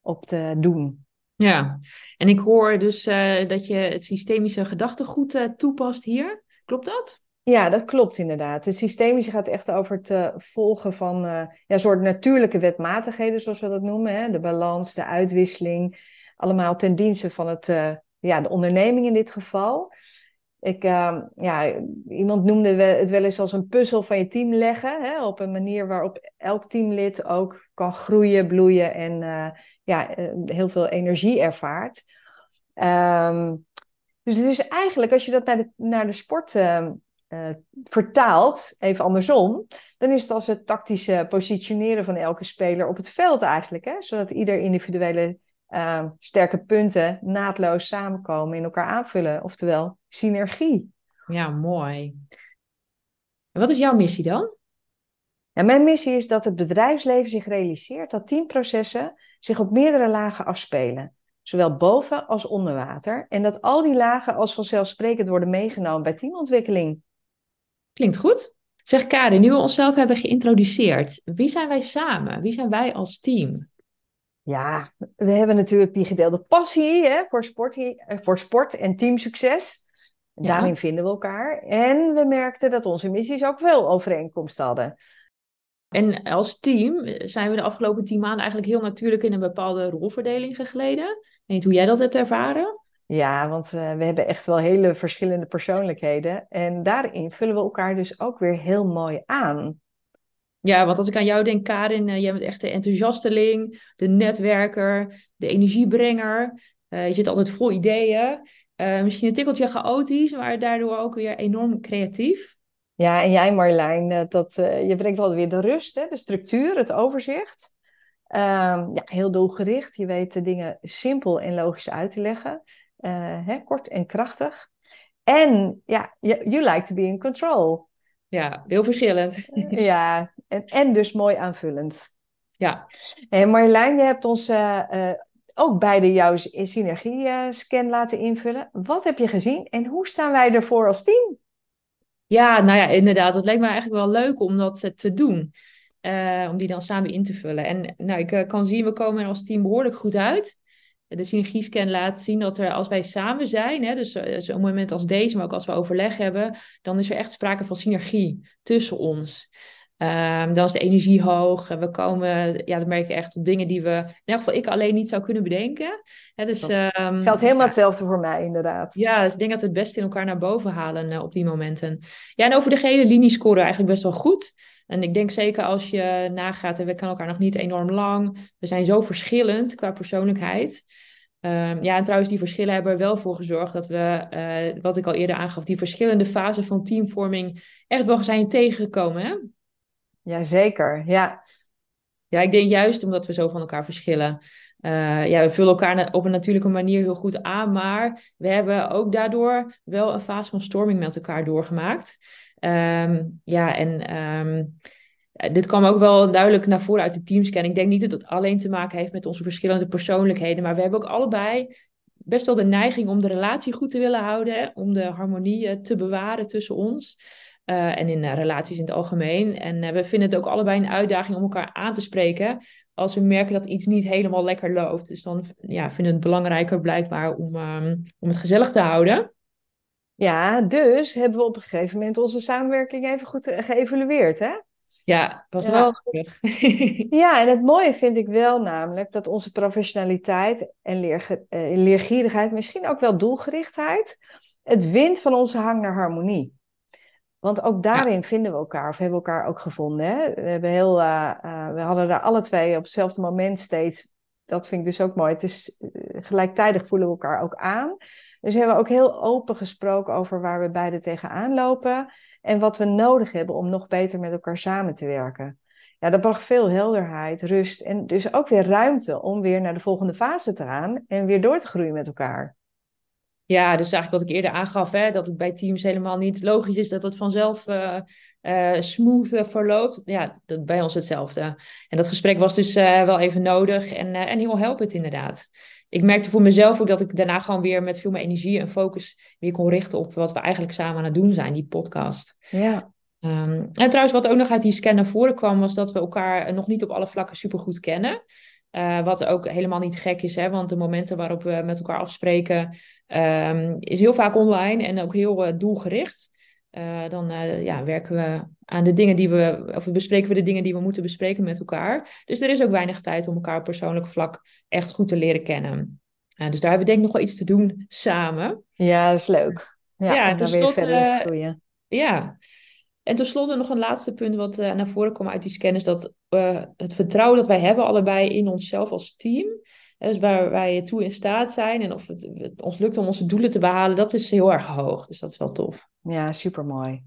op te doen. Ja, en ik hoor dus dat je het systemische gedachtegoed toepast hier. Klopt dat? Ja, dat klopt inderdaad. Het systemische gaat echt over het uh, volgen van uh, ja, soort natuurlijke wetmatigheden, zoals we dat noemen. Hè? De balans, de uitwisseling, allemaal ten dienste van het, uh, ja, de onderneming in dit geval. Ik, ehm, ja, iemand noemde het wel eens als een puzzel van je team leggen, hè? op een manier waarop elk teamlid ook kan groeien, bloeien en ja, heel veel energie ervaart. Um, dus het is eigenlijk, als je dat naar de, naar de sport ehm, uh, vertaalt, even andersom, dan is het als het tactische positioneren van elke speler op het veld eigenlijk. Hè? Zodat ieder individuele uh, sterke punten naadloos samenkomen, in elkaar aanvullen. Oftewel, synergie. Ja, mooi. En wat is jouw missie dan? Ja, mijn missie is dat het bedrijfsleven zich realiseert dat teamprocessen zich op meerdere lagen afspelen. Zowel boven als onder water. En dat al die lagen als vanzelfsprekend worden meegenomen bij teamontwikkeling. Klinkt goed. Zeg Karin, nu we onszelf hebben geïntroduceerd, wie zijn wij samen? Wie zijn wij als team? Ja, we hebben natuurlijk die gedeelde passie hè, voor, sport, eh, voor sport en teamsucces. Daarin vinden we elkaar. En we merkten dat onze missies ook veel overeenkomst hadden. En als team zijn we de afgelopen tien maanden eigenlijk heel natuurlijk in een bepaalde rolverdeling gegleden. Ik weet niet hoe jij dat hebt ervaren. Ja, want uh, we hebben echt wel hele verschillende persoonlijkheden. En daarin vullen we elkaar dus ook weer heel mooi aan. Ja, want als ik aan jou denk, Karin, uh, jij bent echt de enthousiasteling, de netwerker, de energiebrenger. Uh, je zit altijd vol ideeën. misschien een tikkeltje chaotisch, maar daardoor ook weer enorm creatief. Ja, en jij Marjolein, dat, je brengt altijd weer de rust, hè, de structuur, het overzicht. Ehm, ja, heel doelgericht. Je weet de dingen simpel en logisch uit te leggen. Hè, kort en krachtig. En ja, you like to be in control. Ja, heel verschillend. ja, en, en dus mooi aanvullend. Ja. En Marjolein, je hebt ons uh, uh, ook beide jouw synergie-scan laten invullen. Wat heb je gezien en hoe staan wij ervoor als team? Ja, nou ja, inderdaad. Het lijkt me eigenlijk wel leuk om dat te doen. om die dan samen in te vullen. En nou, ik kan zien, we komen er als team behoorlijk goed uit de synergiescan laat zien dat er als wij samen zijn, hè, dus eh, zo'n moment als deze, maar ook als we overleg hebben, dan is er echt sprake van synergie tussen ons. Um, dan is de energie hoog. En we komen, ja, dat merk je echt op dingen die we, in elk geval ik alleen niet zou kunnen bedenken. Hè, dus, um, Geldt helemaal hetzelfde voor mij, inderdaad. Ja, dus ik denk dat we het best in elkaar naar boven halen uh, op die momenten. Ja, en over de gehele linie scoren we eigenlijk best wel goed. En ik denk zeker als je nagaat, en we kennen elkaar nog niet enorm lang. We zijn zo verschillend qua persoonlijkheid. Um, ja, en trouwens, die verschillen hebben er wel voor gezorgd dat we, uh, wat ik al eerder aangaf, die verschillende fasen van teamvorming echt wel zijn tegengekomen. Hè? Jazeker, ja. Ja, ik denk juist omdat we zo van elkaar verschillen. Uh, ja, we vullen elkaar op een natuurlijke manier heel goed aan, maar we hebben ook daardoor wel een fase van storming met elkaar doorgemaakt. Um, ja, en um, dit kwam ook wel duidelijk naar voren uit de teamscan. Ik denk niet dat het alleen te maken heeft met onze verschillende persoonlijkheden, maar we hebben ook allebei best wel de neiging om de relatie goed te willen houden, om de harmonie eh, te bewaren tussen ons. Uh, en in uh, relaties in het algemeen. En we vinden het ook allebei een uitdaging om elkaar aan te spreken als we merken dat iets niet helemaal lekker loopt. Dus dan ja, vinden we het belangrijker blijkbaar om, um, om het gezellig te houden. Ja, dus hebben we op een gegeven moment onze samenwerking even goed geëvalueerd, hè? Ja, was ja. wel terug. ja, en het mooie vind ik wel namelijk dat onze professionaliteit en leerge uh, leergierigheid, misschien ook wel doelgerichtheid, het wint van onze hang naar harmonie. Want ook daarin ja. vinden we elkaar, of hebben we elkaar ook gevonden. Hè? We, hebben heel, uh, uh, we hadden daar alle twee op hetzelfde moment steeds. Dat vind ik dus ook mooi. Het is gelijktijdig voelen we elkaar ook aan. Dus hebben we ook heel open gesproken over waar we beide tegenaan lopen en wat we nodig hebben om nog beter met elkaar samen te werken. Ja, dat bracht veel helderheid, rust en dus ook weer ruimte om weer naar de volgende fase te gaan en weer door te groeien met elkaar. Ja, dus eigenlijk wat ik eerder aangaf, hè, dat het bij teams helemaal niet logisch is dat het vanzelf uh, uh, smooth uh, verloopt. Ja, dat bij ons hetzelfde. En dat gesprek was dus wel even nodig en, en heel helpend inderdaad. Ik merkte voor mezelf ook dat ik daarna gewoon weer met veel meer energie en focus weer kon richten op wat we eigenlijk samen aan het doen zijn, die podcast. Ja. Um, en trouwens, wat ook nog uit die scan naar voren kwam, was dat we elkaar nog niet op alle vlakken super goed kennen. Uh, wat ook helemaal niet gek is, hè? want de momenten waarop we met elkaar afspreken, um, is heel vaak online en ook heel uh, doelgericht. Uh, dan ja, werken we aan de dingen die we, of bespreken we de dingen die we moeten bespreken met elkaar. Dus er is ook weinig tijd om elkaar op persoonlijk vlak echt goed te leren kennen. dus daar hebben we denk ik nog wel iets te doen samen. Ja, dat is leuk. Ja, ja om daar weer verder te groeien. Ja, en tenslotte nog een laatste punt wat naar voren kwam uit die scan is dat het vertrouwen dat wij hebben allebei in onszelf als team, dus waar wij toe in staat zijn en of het, het, ons lukt om onze doelen te behalen, dat is heel erg hoog. Dus dat is wel tof. Ja, super mooi.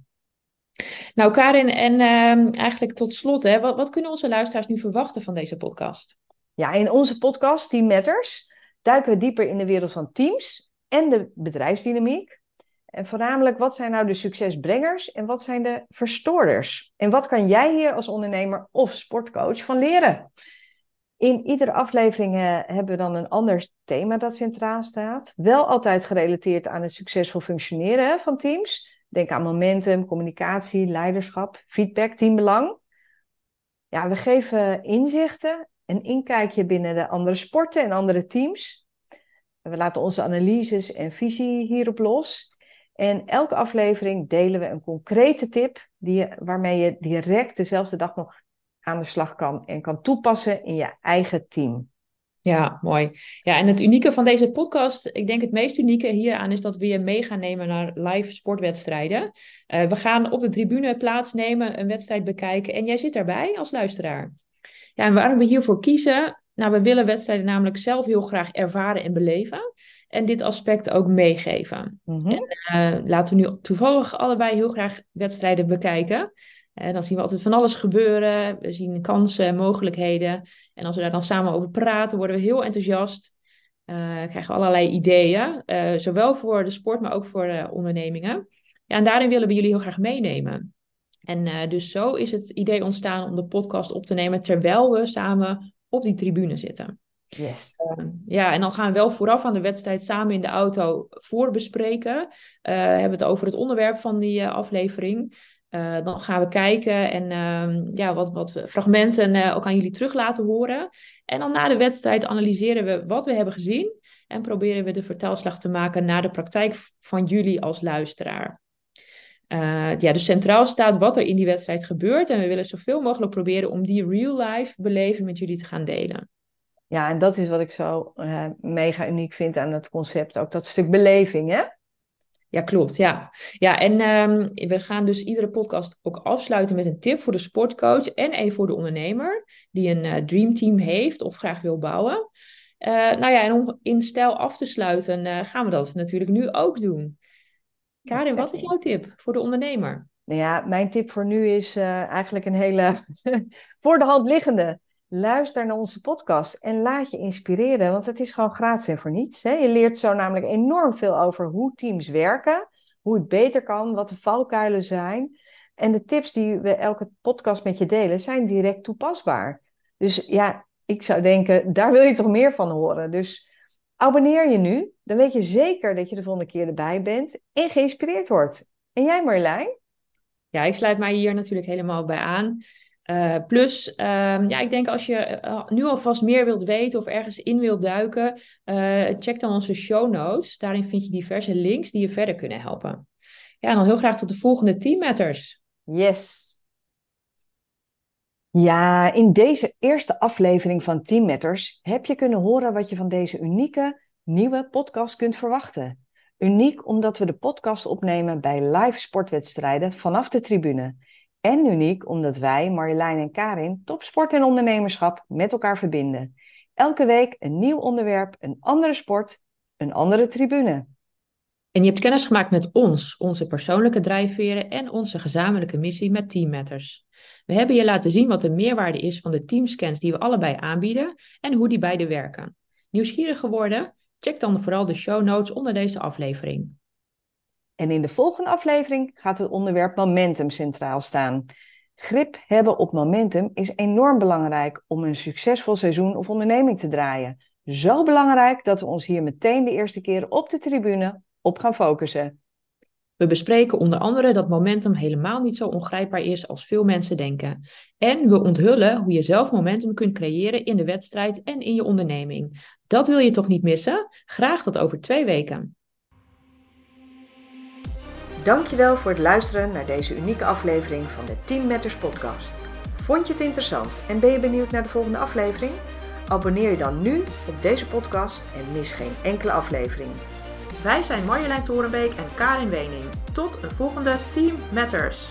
Nou, Karin, en uh, eigenlijk tot slot, hè, wat, wat kunnen onze luisteraars nu verwachten van deze podcast? Ja, in onze podcast Team Matters duiken we dieper in de wereld van teams en de bedrijfsdynamiek. En voornamelijk, wat zijn nou de succesbrengers en wat zijn de verstoorders? En wat kan jij hier als ondernemer of sportcoach van leren? In iedere aflevering eh, hebben we dan een ander thema dat centraal staat. Wel altijd gerelateerd aan het succesvol functioneren van teams. Denk aan momentum, communicatie, leiderschap, feedback, teambelang. Ja, we geven inzichten, een inkijkje binnen de andere sporten en andere teams. We laten onze analyses en visie hierop los. En elke aflevering delen we een concrete tip die je, waarmee je direct dezelfde dag nog aan de slag kan en kan toepassen in je eigen team. Ja, mooi. Ja, en het unieke van deze podcast, ik denk het meest unieke hieraan is dat we je mee gaan nemen naar live sportwedstrijden. Uh, we gaan op de tribune plaatsnemen, een wedstrijd bekijken en jij zit daarbij als luisteraar. Ja, en waarom we hiervoor kiezen? Nou, we willen wedstrijden namelijk zelf heel graag ervaren en beleven en dit aspect ook meegeven. Mm en, uh, laten we nu toevallig allebei heel graag wedstrijden bekijken. En dan zien we altijd van alles gebeuren. We zien kansen en mogelijkheden. En als we daar dan samen over praten, worden we heel enthousiast. Uh, krijgen we allerlei ideeën. Uh, zowel voor de sport, maar ook voor de ondernemingen. Ja, en daarin willen we jullie heel graag meenemen. En uh, dus zo is het idee ontstaan om de podcast op te nemen terwijl we samen op die tribune zitten. Yes. Uh, ja, en dan gaan we wel vooraf aan de wedstrijd samen in de auto voorbespreken. Uh, hebben we het over het onderwerp van die aflevering. dan gaan we kijken en ehm, ja, wat, wat fragmenten ook aan jullie terug laten horen. En dan na de wedstrijd analyseren we wat we hebben gezien. En proberen we de vertaalslag te maken naar de praktijk van jullie als luisteraar. ja, dus centraal staat wat er in die wedstrijd gebeurt. En we willen zoveel mogelijk proberen om die real-life beleving met jullie te gaan delen. Ja, en dat is wat ik zo mega uniek vind aan het concept. Ook dat stuk beleving, hè? Ja, klopt. Ja, ja en um, we gaan dus iedere podcast ook afsluiten met een tip voor de sportcoach en een voor de ondernemer die een uh, dreamteam heeft of graag wil bouwen. Uh, nou ja, en om in stijl af te sluiten gaan we dat natuurlijk nu ook doen. Karin, wat is jouw tip voor de ondernemer? Nou ja, mijn tip voor nu is eigenlijk een hele voor de hand liggende. Luister naar onze podcast en laat je inspireren, want het is gewoon gratis en voor niets. Hè? Je leert zo namelijk enorm veel over hoe teams werken, hoe het beter kan, wat de valkuilen zijn. En de tips die we elke podcast met je delen, zijn direct toepasbaar. Dus ja, ik zou denken, daar wil je toch meer van horen. Dus abonneer je nu, dan weet je zeker dat je de volgende keer erbij bent en geïnspireerd wordt. En jij Marjolein? Ja, ik sluit mij hier natuurlijk helemaal bij aan. Uh, plus, um, ja, ik denk als je uh, nu alvast meer wilt weten of ergens in wilt duiken, uh, check dan onze show notes. Daarin vind je diverse links die je verder kunnen helpen. Ja, en dan heel graag tot de volgende Team Matters. Yes. Ja, in deze eerste aflevering van Team Matters heb je kunnen horen wat je van deze unieke nieuwe podcast kunt verwachten. Uniek omdat we de podcast opnemen bij live sportwedstrijden vanaf de tribune. En uniek omdat wij, Marjolein en Karin, topsport en ondernemerschap met elkaar verbinden. Elke week een nieuw onderwerp, een andere sport, een andere tribune. En je hebt kennis gemaakt met ons, onze persoonlijke drijfveren en onze gezamenlijke missie met Team Matters. We hebben je laten zien wat de meerwaarde is van de teamscans die we allebei aanbieden en hoe die beide werken. Nieuwsgierig geworden? Check dan vooral de show notes onder deze aflevering. En in de volgende aflevering gaat het onderwerp momentum centraal staan. Grip hebben op momentum is enorm belangrijk om een succesvol seizoen of onderneming te draaien. Zo belangrijk dat we ons hier meteen de eerste keer op de tribune op gaan focussen. We bespreken onder andere dat momentum helemaal niet zo ongrijpbaar is als veel mensen denken. En we onthullen hoe je zelf momentum kunt creëren in de wedstrijd en in je onderneming. Dat wil je toch niet missen? Graag tot over twee weken. Dankjewel voor het luisteren naar deze unieke aflevering van de Team Matters podcast. Vond je het interessant en ben je benieuwd naar de volgende aflevering? Abonneer je dan nu op deze podcast en mis geen enkele aflevering. Wij zijn Marjolein Torenbeek en Karin Wening. Tot een volgende Team Matters.